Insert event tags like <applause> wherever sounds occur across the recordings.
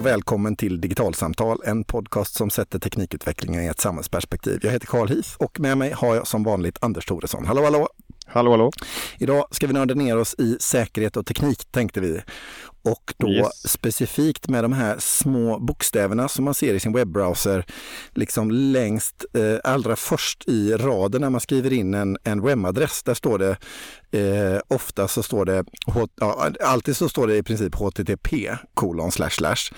och välkommen till Digitalsamtal, en podcast som sätter teknikutvecklingen i ett samhällsperspektiv. Jag heter Carl Heath och med mig har jag som vanligt Anders Thoresson. Hallå, hallå! Hallå, hallå! Idag ska vi nörda ner oss i säkerhet och teknik tänkte vi. Och då yes. specifikt med de här små bokstäverna som man ser i sin webbrowser, liksom längst eh, allra först i raden när man skriver in en, en webbadress. Där står det, eh, ofta så står det, ja, alltid så står det i princip HTTP kolon slash slash.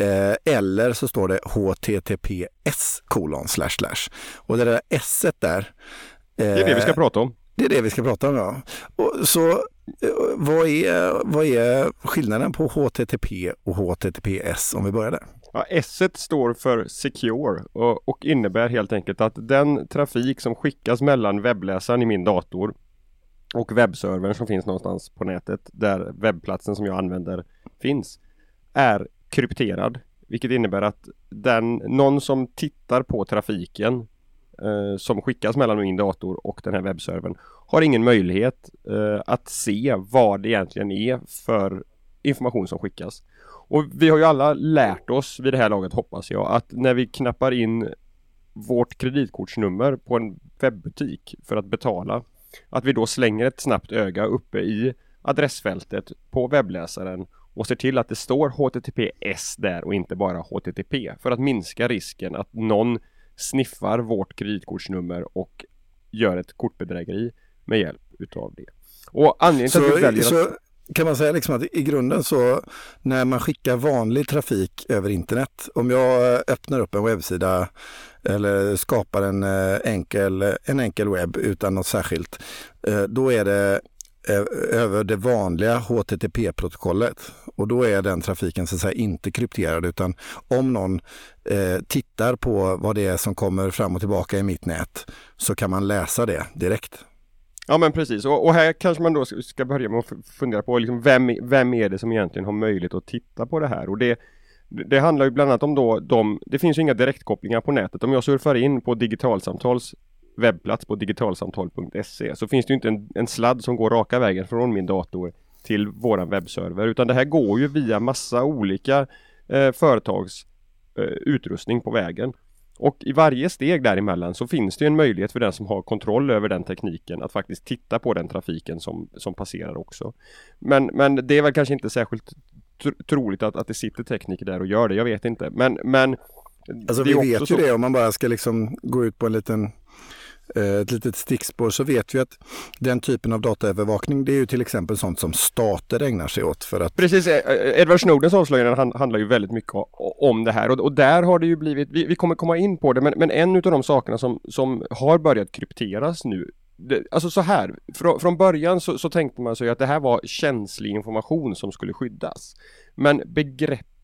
Eh, eller så står det HTTPS kolon slash slash. Och det där S där. Eh, det är det vi ska prata om. Det är det vi ska prata om, ja. Och så eh, vad är, vad är skillnaden på HTTP och HTTPS om vi börjar där? Ja, S står för Secure och, och, innebär helt enkelt att den trafik som skickas mellan webbläsaren i min dator och webbservern som finns någonstans på nätet där webbplatsen som jag använder finns är krypterad. Vilket innebär att den, någon som tittar på trafiken eh, som skickas mellan min dator och den här webbservern har ingen möjlighet eh, att se vad det egentligen är för information som skickas. Och vi har ju alla lärt oss vid det här laget hoppas jag att när vi knappar in vårt kreditkortsnummer på en webbutik för att betala att vi då slänger ett snabbt öga uppe i adressfältet på webbläsaren och ser till att det står HTTPS där och inte bara HTTP för att minska risken att någon sniffar vårt kreditkortsnummer och gör ett kortbedrägeri med hjälp utav det. Och anledningen till att vi väljer så... att kan man säga liksom att i grunden så när man skickar vanlig trafik över internet, om jag öppnar upp en webbsida eller skapar en eh, enkel, en enkel webb utan något särskilt, eh, då är det Eh, över det vanliga HTTP-protokollet. Och då är den trafiken så att säga inte krypterad utan om någon eh, tittar på vad det är som kommer fram och tillbaka i mitt nät så kan man läsa det direkt. Ja men precis och, och här kanske man då ska börja med att fundera på liksom vem, vem är det som egentligen har möjlighet att titta på det här och det det handlar ju bland annat om då de, det finns ju inga direktkopplingar på nätet. Om jag surfar in på digitalsamtals webbplats på digitalsamtal.se så finns det inte en, en sladd som går raka vägen från min dator till våran webbserver utan det här går ju via massa olika eh, företags eh, utrustning på vägen. Och i varje steg däremellan så finns det en möjlighet för den som har kontroll över den tekniken att faktiskt titta på den trafiken som, som passerar också. Men, men det är väl kanske inte särskilt troligt att, att det sitter tekniker där och gör det, jag vet inte. Men, men Alltså vi vet ju så... det om man bara ska liksom gå ut på en liten Eh, ett litet stickspår så vet vi att den typen av dataövervakning det är ju till exempel sånt som stater ägnar sig åt för att... Precis, eh, eh, Edward Snowdens avslöjanden handlar ju väldigt mycket om det här och, och där har det ju blivit, vi, vi kommer komma in på det, men, men en av de sakerna som, som har börjat krypteras nu det, alltså så här, från, från början så, så, tänkte man sig att det här var känslig information som skulle skyddas. Men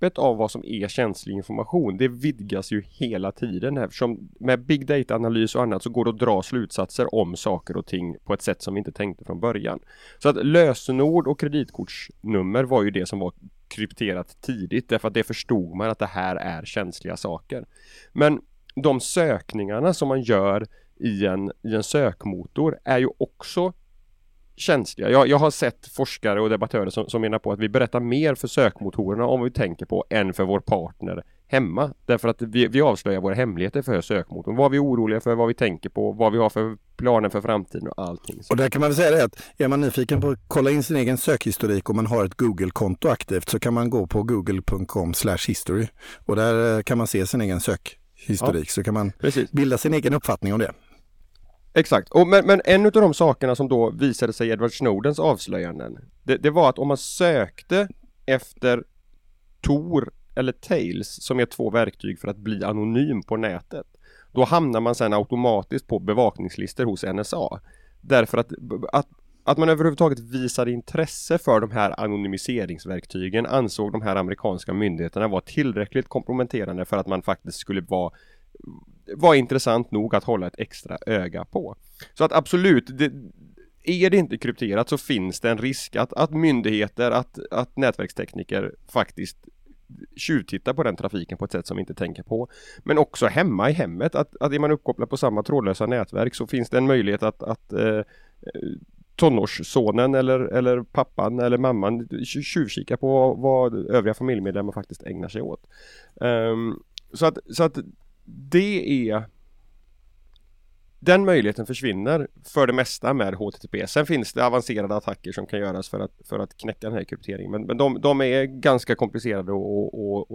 begreppet av vad som är känslig information, det vidgas ju hela tiden eftersom med big data-analys och annat så går det att dra slutsatser om saker och ting på ett sätt som vi inte tänkte från början. Så att lösenord och kreditkortsnummer var ju det som var krypterat tidigt därför att det förstod man att det här är känsliga saker. Men de sökningarna som man gör i en, i en sökmotor är ju också känsliga. Jag, jag har sett forskare och debattörer som, som menar på att vi berättar mer för sökmotorerna om vi tänker på än för vår partner hemma. Därför att vi, vi avslöjar våra hemligheter för sökmotorn. Vad vi är oroliga för, vad vi tänker på, vad vi har för planer för framtiden och allting. Och där kan man väl säga det att är man nyfiken på att kolla in sin egen sökhistorik om man har ett Google-konto aktivt så kan man gå på google.com history och där eh, kan man se sin egen sökhistorik ja. så kan man Precis. bilda sin egen uppfattning om det. Exakt, och men, men en av de sakerna som då visade sig i Edward Snowdens avslöjanden det, det var att om man sökte efter Tor eller Tails som är två verktyg för att bli anonym på nätet då hamnar man sen automatiskt på bevakningslistor hos NSA. Därför att, att, att man överhuvudtaget visade intresse för de här anonymiseringsverktygen ansåg de här amerikanska myndigheterna vara tillräckligt komprometterande för att man faktiskt skulle vara var intressant nog att hålla ett extra öga på. Så att absolut, det, är det inte krypterat så finns det en risk att, att myndigheter, att, att nätverkstekniker faktiskt tjuvtittar på den trafiken på ett sätt som vi inte tänker på. Men också hemma i hemmet, att, att är man uppkopplad på samma trådlösa nätverk så finns det en möjlighet att, att eh, eh tonårssonen eller, eller pappan eller mamman tjuvkika på vad övriga familjemedlemmar faktiskt ägnar sig åt. Um, så, att, så att det är den möjligheten försvinner för det mesta med HTTP. Sen finns det avancerade attacker som kan göras för att, för att knäcka den här krypteringen. Men, men de, de är ganska komplicerade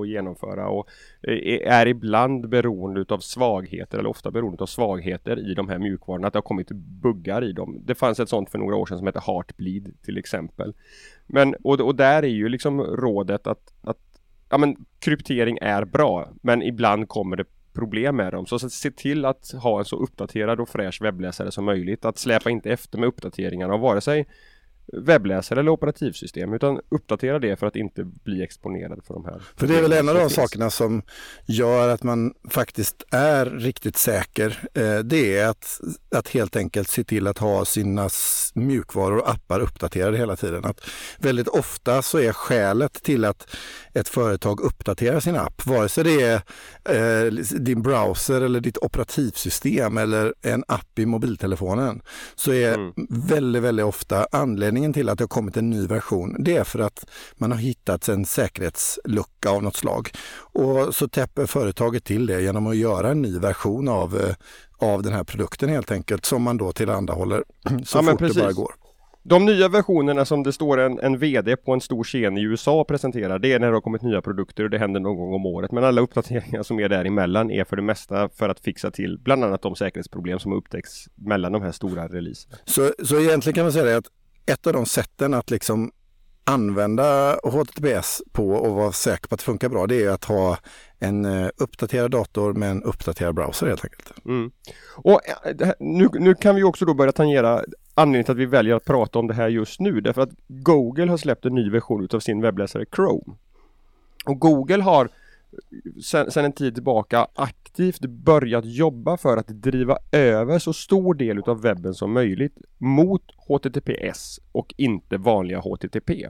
att genomföra och eh, är ibland beroende av svagheter eller ofta beroende av svagheter i de här mjukvarorna. Att det har kommit buggar i dem. Det fanns ett sånt för några år sedan som hette Heartbleed till exempel. Men, och, och där är ju liksom rådet att, att ja, men, kryptering är bra men ibland kommer det problem med dem. Så se till att ha en så uppdaterad och fräsch webbläsare som möjligt. Att släpa inte efter med uppdateringar av vare sig webbläsare eller operativsystem utan uppdatera det för att inte bli exponerad för de här. För det är väl en av de sakerna som gör att man faktiskt är riktigt säker. Eh, det är att, att helt enkelt se till att ha sina mjukvaror och appar uppdaterade hela tiden. Att väldigt ofta så är skälet till att ett företag uppdaterar sin app, vare sig det är eh, din browser eller ditt operativsystem eller en app i mobiltelefonen, så är mm. väldigt, väldigt ofta anledningen anledningen till att det har kommit en ny version, det är för att man har hittat en säkerhetslucka av något slag. Och så täpper företaget till det genom att göra en ny version av, eh, av den här produkten helt enkelt, som man då tillhandahåller <clears throat> så ja, fort det bara går. De nya versionerna som det står en, en VD på en stor scen i USA presenterar, det är när det har kommit nya produkter och det händer någon gång om året. Men alla uppdateringar som är däremellan är för det mesta för att fixa till bland annat de säkerhetsproblem som upptäcks mellan de här stora releaserna. Så, så egentligen kan man säga att ett av de sätten att liksom använda HTTPS på och vara säker på att det funkar bra, det är att ha en eh, uppdaterad dator med en uppdaterad browser helt enkelt. Mm. Och eh, nu, nu kan vi också då börja tangera anledningen till att vi väljer att prata om det här just nu, därför att Google har släppt en ny version av sin webbläsare Chrome. Och Google har sen, sen en tid tillbaka aktivt börjat jobba för att driva över så stor del av webben som möjligt mot HTTPS och inte vanliga HTTP.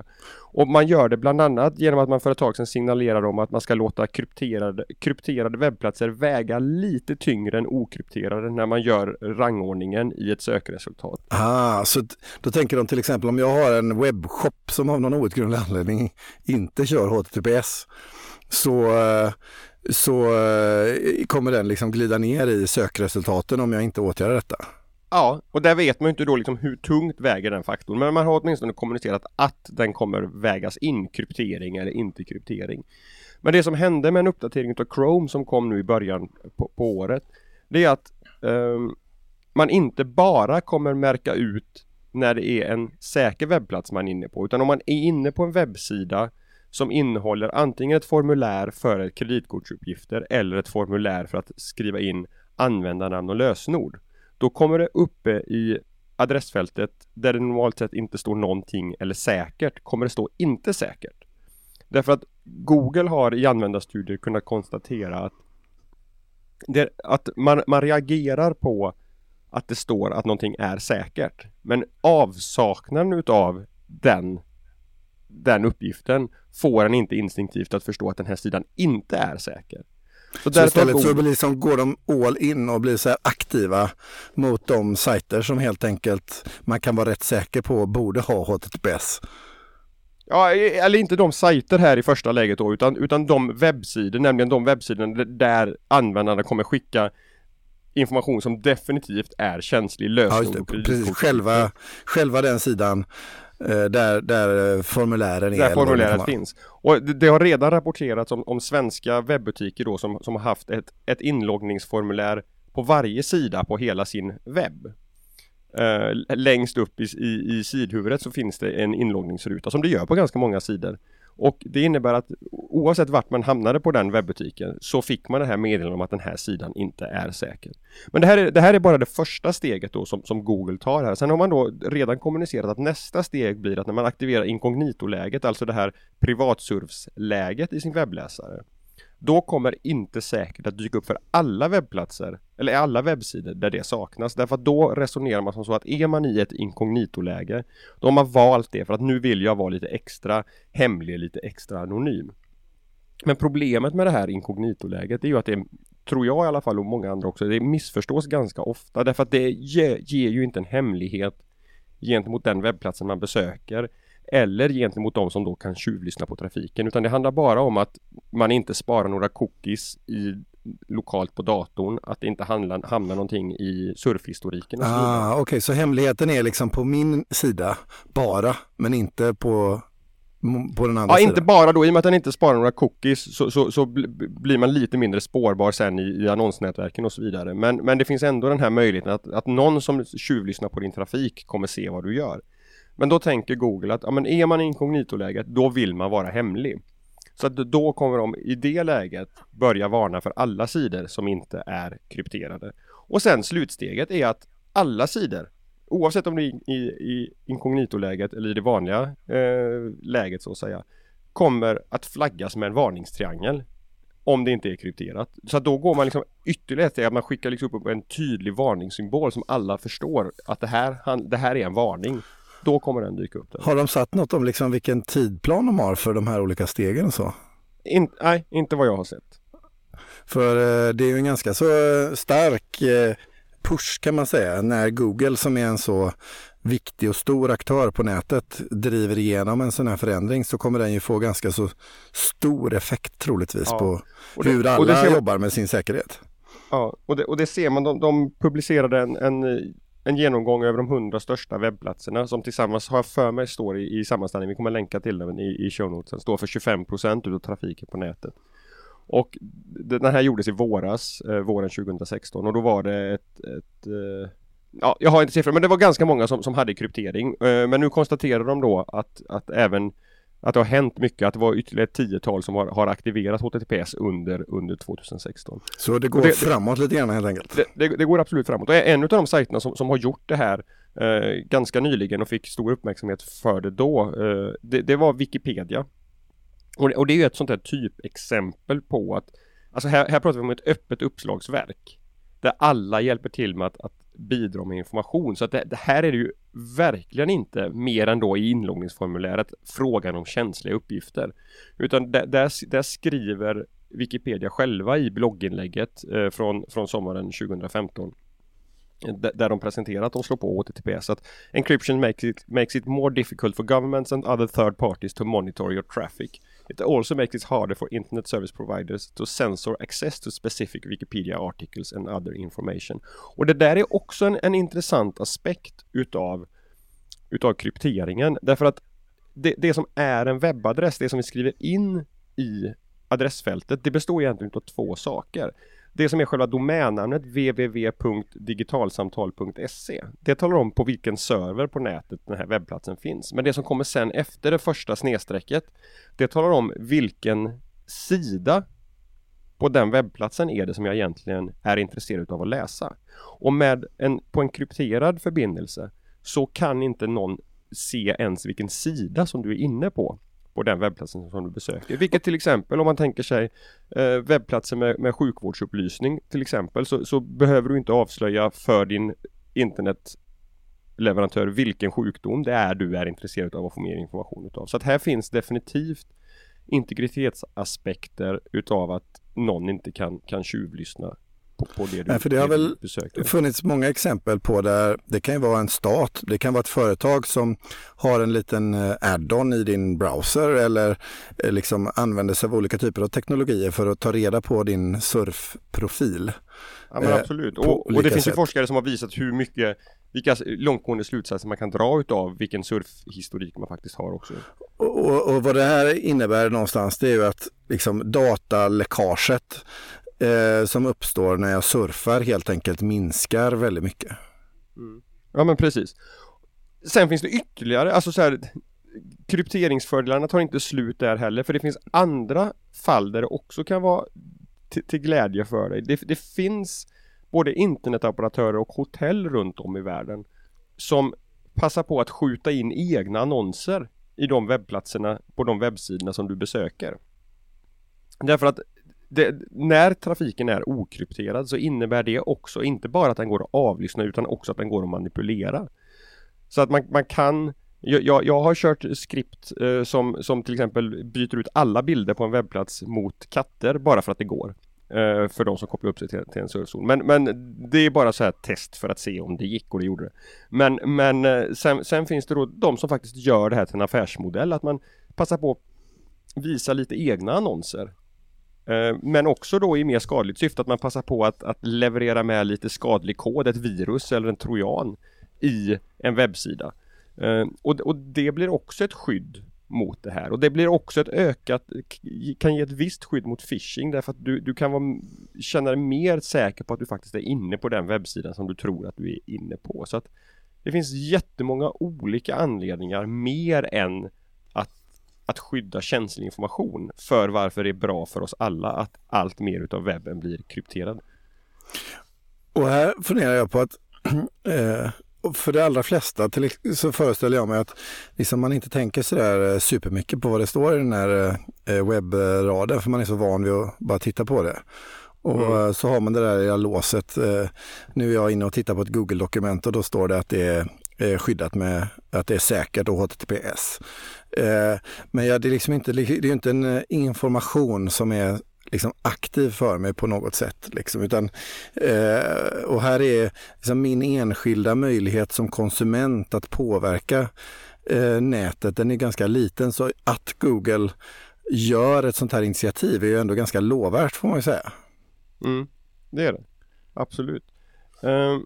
Och man gör det bland annat genom att man för ett tag sedan signalerar om att man ska låta krypterade, krypterade webbplatser väga lite tyngre än okrypterade när man gör rangordningen i ett sökresultat. Ah, så då tänker de till exempel om jag har en webbshop som av någon outgrundlig anledning inte kör HTTPS så, eh, så eh, kommer den liksom glida ner i sökresultaten om jag inte åtgärdar detta. Ja, och där vet man ju inte då liksom hur tungt väger den faktorn. Men man har åtminstone kommunicerat att den kommer vägas in, kryptering eller inte kryptering. Men det som hände med en uppdatering av Chrome som kom nu i början på, på året, det är att um, man inte bara kommer märka ut när det är en säker webbplats man är inne på, utan om man är inne på en webbsida som innehåller antingen ett formulär för kreditkortsuppgifter eller ett formulär för att skriva in användarnamn och lösenord. Då kommer det uppe i adressfältet där det normalt sett inte står någonting eller säkert kommer det stå inte säkert. Därför att Google har i användarstudier kunnat konstatera att, det, att man, man reagerar på att det står att någonting är säkert. Men avsaknaden utav den den uppgiften får en inte instinktivt att förstå att den här sidan inte är säker. Så, så istället så liksom går de all in och blir så aktiva mot de sajter som helt enkelt man kan vara rätt säker på borde ha HTTPS. Ja, eller inte de sajter här i första läget då, utan, utan de webbsidor, nämligen de webbsidor där användarna kommer skicka information som definitivt är känslig lösenord. Ja, precis. Själva, själva den sidan där, där formulären är. Där formuläret finns. Och det, det, har redan rapporterats om, om svenska webbutiker då som, som har haft ett, ett inloggningsformulär på varje sida på hela sin webb. Uh, längst upp i, i, i sidhuvudet så finns det en inloggningsruta som det gör på ganska många sidor. Och det innebär att oavsett vart man hamnade på den webbutiken så fick man det här meddelandet om att den här sidan inte är säker. Men det här är, det här är bara det första steget då som, som Google tar här. Sen har man då redan kommunicerat att nästa steg blir att när man aktiverar inkognito-läget, alltså det här privatsurfsläget i sin webbläsare, då kommer inte säkert att dyka upp för alla webbplatser eller alla webbsidor där det saknas. Därför att då resonerar man som så att är man i ett inkognito-läge då har man valt det för att nu vill jag vara lite extra hemlig, lite extra anonym. Men problemet med det här inkognito-läget är ju att det tror jag i alla fall och många andra också, det missförstås ganska ofta därför att det ger, ger ju inte en hemlighet gentemot den webbplatsen man besöker eller gentemot de som då kan tjuvlyssna på trafiken utan det handlar bara om att man inte sparar några cookies i lokalt på datorn, att det inte handlar, hamnar någonting i surfhistoriken. Ah, Okej, okay. så hemligheten är liksom på min sida bara, men inte på på den andra ja, sidan. inte bara då, i och med att den inte sparar några cookies så, så, så blir man lite mindre spårbar sen i, i annonsnätverken och så vidare. Men, men det finns ändå den här möjligheten att, att någon som tjuvlyssnar på din trafik kommer se vad du gör. Men då tänker Google att ja, men är man i inkognitoläget då vill man vara hemlig. Så att då kommer de i det läget börja varna för alla sidor som inte är krypterade. Och sen slutsteget är att alla sidor oavsett om det är i, i inkognitoläget eller i det vanliga eh, läget så att säga kommer att flaggas med en varningstriangel om det inte är krypterat. Så att då går man liksom ytterligare ett att man skickar liksom upp en tydlig varningssymbol som alla förstår att det här, det här är en varning. Då kommer den dyka upp. Där. Har de satt något om liksom vilken tidplan de har för de här olika stegen och så? In, nej, inte vad jag har sett. För eh, det är ju en ganska så eh, stark eh, push kan man säga när Google som är en så viktig och stor aktör på nätet driver igenom en sån här förändring så kommer den ju få ganska så stor effekt troligtvis ja. på det, hur alla man, jobbar med sin säkerhet. Ja, och det, och det ser man. De, de publicerade en, en, en, genomgång över de hundra största webbplatserna som tillsammans, har för mig, står i, i sammanställningen, vi kommer länka till den i, i show notesen, står för 25 procent av trafiken på nätet. Och den här gjordes i våras, eh, våren 2016 och då var det ett, ett eh, Ja, jag har inte siffror men det var ganska många som, som hade kryptering. Eh, men nu konstaterar de då att, att även att det har hänt mycket, att det var ytterligare ett tiotal som har, har aktiverat HTTPS under, under 2016. Så det går det, framåt lite grann helt enkelt? Det, det, det, går absolut framåt. Och en av de sajterna som, som har gjort det här eh, ganska nyligen och fick stor uppmärksamhet för det då, eh, det, det var Wikipedia. Och det, och det är ju ett sånt här typexempel på att Alltså här, här pratar vi om ett öppet uppslagsverk Där alla hjälper till med att, att bidra med information så att det, det, här är det ju verkligen inte mer än då i inloggningsformuläret frågan om känsliga uppgifter Utan där, där, där skriver Wikipedia själva i blogginlägget eh, från, från sommaren 2015 där de presenterar att de slår på HTTPS att encryption makes it, makes it more difficult for governments and other third parties to monitor your traffic. It also makes it harder for internet service providers to censor access to specific Wikipedia articles and other information. Och det där är också en, en intressant aspekt utav, utav krypteringen därför att det, det som är en webbadress, det som vi skriver in i adressfältet, det består egentligen av två saker. Det som är själva domännamnet www.digitalsamtal.se Det talar om på vilken server på nätet den här webbplatsen finns. Men det som kommer sen efter det första snedstrecket Det talar om vilken sida på den webbplatsen är det som jag egentligen är intresserad av att läsa. Och med en, på en krypterad förbindelse så kan inte någon se ens vilken sida som du är inne på på den webbplatsen som du besöker. Vilket till exempel om man tänker sig eh, webbplatser med, med sjukvårdsupplysning till exempel så, så, behöver du inte avslöja för din internetleverantör vilken sjukdom det är du är intresserad av att få mer information utav. Så att här finns definitivt integritetsaspekter utav att någon inte kan, kan tjuvlyssna på, på det du Nej, för Det har väl besöker. funnits många exempel på där det kan vara en stat, det kan vara ett företag som har en liten eh, add-on i din browser eller eh, liksom använder sig av olika typer av teknologier för att ta reda på din surfprofil. Ja men eh, absolut. Och, och, det finns ju forskare som har visat hur mycket vilka långtgående slutsatser man kan dra utav vilken surfhistorik man faktiskt har också. Och, och, och vad det här innebär någonstans det är ju att liksom dataläckaget eh, som uppstår när jag surfar helt enkelt minskar väldigt mycket. Mm. Ja men precis. Sen finns det ytterligare, alltså så här krypteringsfördelarna tar inte slut där heller för det finns andra fall där det också kan vara till glädje för dig. Det, det finns både internetoperatörer och hotell runt om i världen som passar på att skjuta in egna annonser i de webbplatserna på de webbsidorna som du besöker. Därför att det, när trafiken är okrypterad så innebär det också inte bara att den går att avlyssna utan också att den går att manipulera. Så att man, man kan jag, jag, har kört skript eh, som, som till exempel byter ut alla bilder på en webbplats mot katter bara för att det går. eh, för de som kopplar upp sig till, till en surfzon. Men, men det är bara så här test för att se om det gick och det gjorde det. Men, men eh, sen, sen finns det då de som faktiskt gör det här till en affärsmodell, att man passar på att visa lite egna annonser Eh, men också då i mer skadligt syfte att man passar på att, att leverera med lite skadlig kod, ett virus eller en trojan i en webbsida. Eh, och, och det blir också ett skydd mot det här och det blir också ett ökat, kan ge ett visst skydd mot phishing därför att du, du kan vara, känna dig mer säker på att du faktiskt är inne på den webbsidan som du tror att du är inne på. Så att det finns jättemånga olika anledningar mer än att skydda känslig information för varför det är bra för oss alla att allt mer utav webben blir krypterad. Och här funderar jag på att <clears throat> eh, för de allra flesta till, så föreställer jag mig att liksom man inte tänker sådär eh, supermycket på vad det står i den här eh, webbraden för man är så van vid att bara titta på det. Och mm. så har man det där lilla låset. Nu är jag inne och tittar på ett Google-dokument och då står det att det är Eh, skyddat med att det är säkert och HTTPS. Eh, men ja, det är liksom inte, det är inte en eh, information som är liksom aktiv för mig på något sätt. Liksom, utan, eh, och här är liksom min enskilda möjlighet som konsument att påverka eh, nätet, den är ganska liten. Så att Google gör ett sånt här initiativ är ju ändå ganska lovvärt får man ju säga. Mm, det är det. Absolut. Um,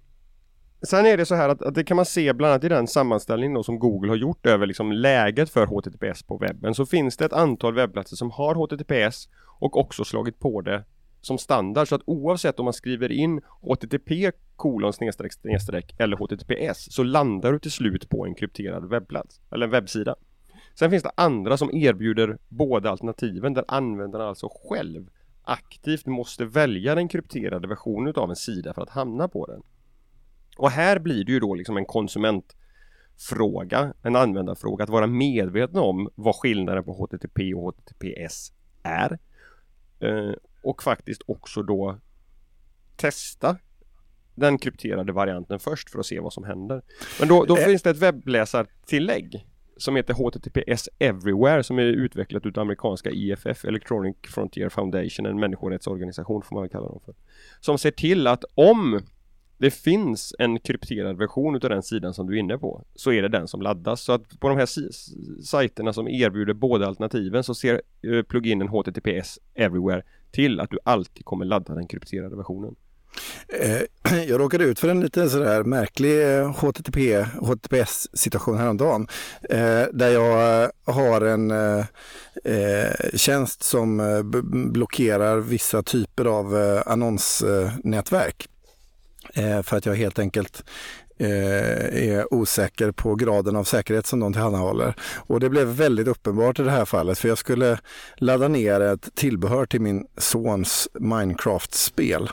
Sen är det så här att, att, det kan man se bland annat i den sammanställning då som Google har gjort över liksom läget för HTTPS på webben så finns det ett antal webbplatser som har HTTPS och också slagit på det som standard så att oavsett om man skriver in HTTP kolon snedstreck snedstreck eller HTTPS så landar du till slut på en krypterad webbplats eller en webbsida. Sen finns det andra som erbjuder båda alternativen där användaren alltså själv aktivt måste välja den krypterade versionen av en sida för att hamna på den. Och här blir det ju då liksom en konsumentfråga, en användarfråga, att vara medveten om vad skillnaden på HTTP och HTTPS är. Eh, och faktiskt också då testa den krypterade varianten först för att se vad som händer. Men då, då finns det ett webbläsartillägg som heter HTTPS Everywhere som är utvecklat utav amerikanska EFF, Electronic Frontier Foundation, en människorättsorganisation får man väl kalla dem för. Som ser till att om det finns en krypterad version utav den sidan som du är inne på så är det den som laddas. Så att på de här sajterna som erbjuder båda alternativen så ser eh, pluginen HTTPS Everywhere till att du alltid kommer ladda den krypterade versionen. Eh, <clears throat> jag råkade ut för en lite sådär märklig eh, HTTP, HTTPS situation häromdagen. Eh, där jag har en tjänst som blockerar vissa typer av annonsnätverk. Eh, för att jag helt enkelt eh, är osäker på graden av säkerhet som de tillhandahåller. Och det blev väldigt uppenbart i det här fallet för jag skulle ladda ner ett tillbehör till min sons Minecraft-spel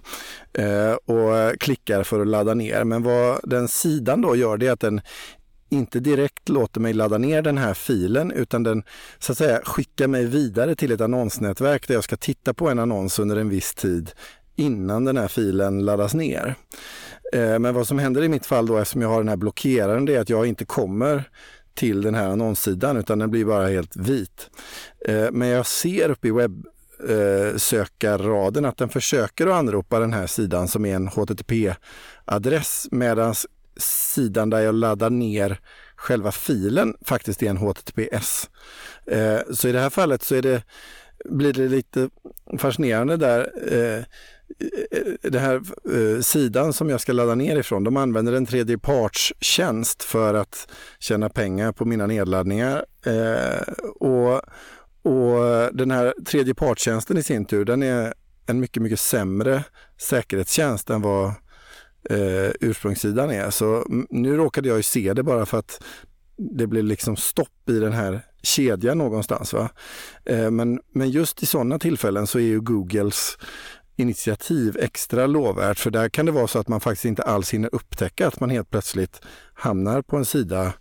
eh, och klickar för att ladda ner. Men vad den sidan då gör det är att den inte direkt låter mig ladda ner den här filen utan den så att säga skickar mig vidare till ett annonsnätverk där jag ska titta på en annons under en viss tid innan den här filen laddas ner. Eh, men vad som händer i mitt fall då eftersom jag har den här blockeraren det är att jag inte kommer till den här annonssidan utan den blir bara helt vit. Eh, men jag ser uppe i webbsökarraden eh, att den försöker att anropa den här sidan som är en HTTP-adress medan sidan där jag laddar ner själva filen faktiskt är en HTTPS. Så i det här fallet så är det, blir det lite fascinerande där Eh, den här eh, sidan som jag ska ladda ner ifrån, de använder en tredjepartstjänst för att tjäna pengar på mina nedladdningar. Eh, och, och den här tredjepartstjänsten i sin tur, den är en mycket, mycket sämre säkerhetstjänst än vad eh, ursprungssidan är. Så nu råkade jag ju se det bara för att det blev liksom stopp i den här kedjan någonstans. Va? Eh, men, men just i sådana tillfällen så är ju Googles initiativ extra lovvärt för där kan det vara så att man faktiskt inte alls hinner upptäcka att man helt plötsligt hamnar på en sida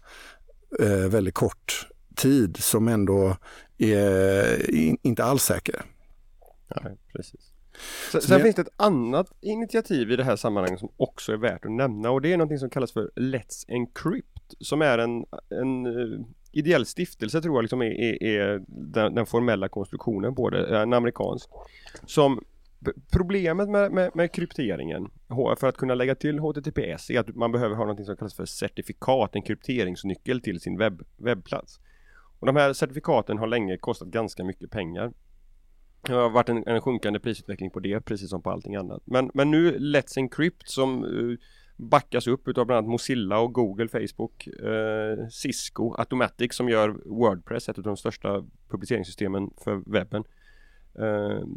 eh, väldigt kort tid som ändå är inte alls säker. Nej, precis. Sen, sen finns det ett annat initiativ i det här sammanhanget som också är värt att nämna och det är någonting som kallas för Let's Encrypt som är en, en uh, ideell stiftelse tror jag liksom är, är, är den, den, formella konstruktionen på det, en amerikansk som Problemet med, med, med, krypteringen för att kunna lägga till HTTPS är att man behöver ha något som kallas för certifikat, en krypteringsnyckel till sin webb, webbplats. Och de här certifikaten har länge kostat ganska mycket pengar. Det har varit en, en sjunkande prisutveckling på det, precis som på allting annat. Men, men nu Let's Encrypt som uh, backas upp utav bland annat Mozilla och Google, Facebook, eh, Cisco, Automatic som gör Wordpress, ett av de största publiceringssystemen för webben. Eh,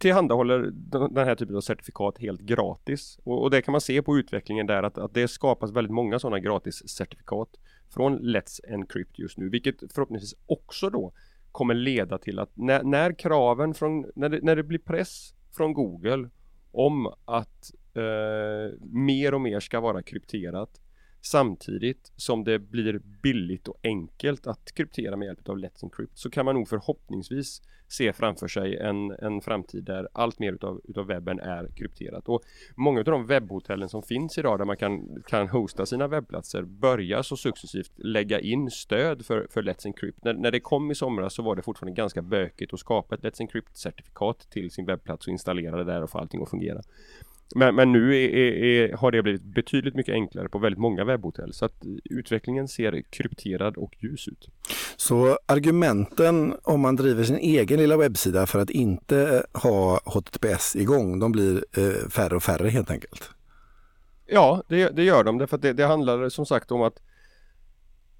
tillhandahåller den här typen av certifikat helt gratis. Och, och det kan man se på utvecklingen där att, att det skapas väldigt många sådana gratis certifikat från Let's Encrypt just nu, vilket förhoppningsvis också då kommer leda till att när, när kraven från, när det, när det blir press från Google om att eh, mer och mer ska vara krypterat Samtidigt som det blir billigt och enkelt att kryptera med hjälp av Let's Encrypt så kan man nog förhoppningsvis se framför sig en, en framtid där allt mer utav, utav webben är krypterat. Och många av de webbhotellen som finns idag där man kan, kan hosta sina webbplatser börjar så successivt lägga in stöd för, för Let's Encrypt. När, när det kom i somras så var det fortfarande ganska bökigt att skapa ett Let's Encrypt-certifikat till sin webbplats och installera det där och få allting att fungera. Men, men nu är, är, har det blivit betydligt mycket enklare på väldigt många webbhotell så att utvecklingen ser krypterad och ljus ut. Så argumenten om man driver sin egen lilla webbsida för att inte ha HTTPS igång, de blir eh, färre och färre helt enkelt? Ja, det, det gör de därför att det, det handlar som sagt om att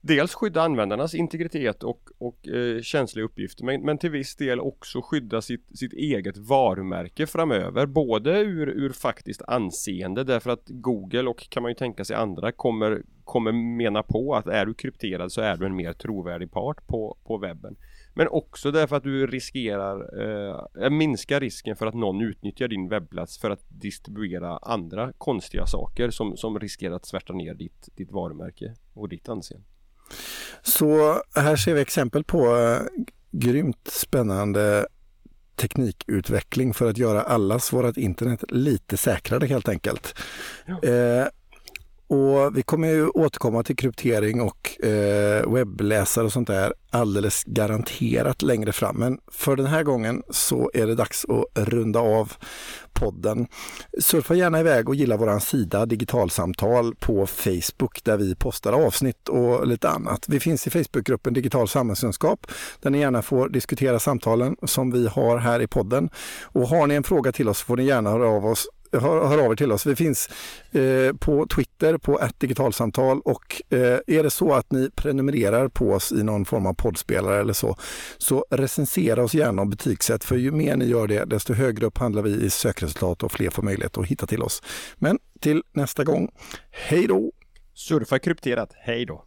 dels skydda användarnas integritet och, och eh, känsliga uppgifter men, men, till viss del också skydda sitt, sitt eget varumärke framöver både ur, ur faktiskt anseende därför att Google och kan man ju tänka sig andra kommer, kommer mena på att är du krypterad så är du en mer trovärdig part på, på webben. Men också därför att du riskerar, eh, eh minskar risken för att någon utnyttjar din webbplats för att distribuera andra konstiga saker som, som riskerar att svärta ner ditt, ditt varumärke och ditt anseende. Så här ser vi exempel på eh, grymt spännande teknikutveckling för att göra allas vårt internet lite säkrare helt enkelt. Ja. Eh, och vi kommer ju återkomma till kryptering och eh, webbläsare och sånt där alldeles garanterat längre fram. Men för den här gången så är det dags att runda av podden. Surfa gärna iväg och gilla vår sida Digitalsamtal på Facebook där vi postar avsnitt och lite annat. Vi finns i Facebookgruppen Digital samhällskunskap där ni gärna får diskutera samtalen som vi har här i podden. Och har ni en fråga till oss får ni gärna höra av oss hör, hör av er till oss. Vi finns eh, på Twitter på digitalsamtal och eh, är det så att ni prenumererar på oss i någon form av poddspelare eller så, så recensera oss gärna om betygsätt för ju mer ni gör det, desto högre upp handlar vi i sökresultat och fler får möjlighet att hitta till oss. Men till nästa gång, hej då! Surfa krypterat, hej då!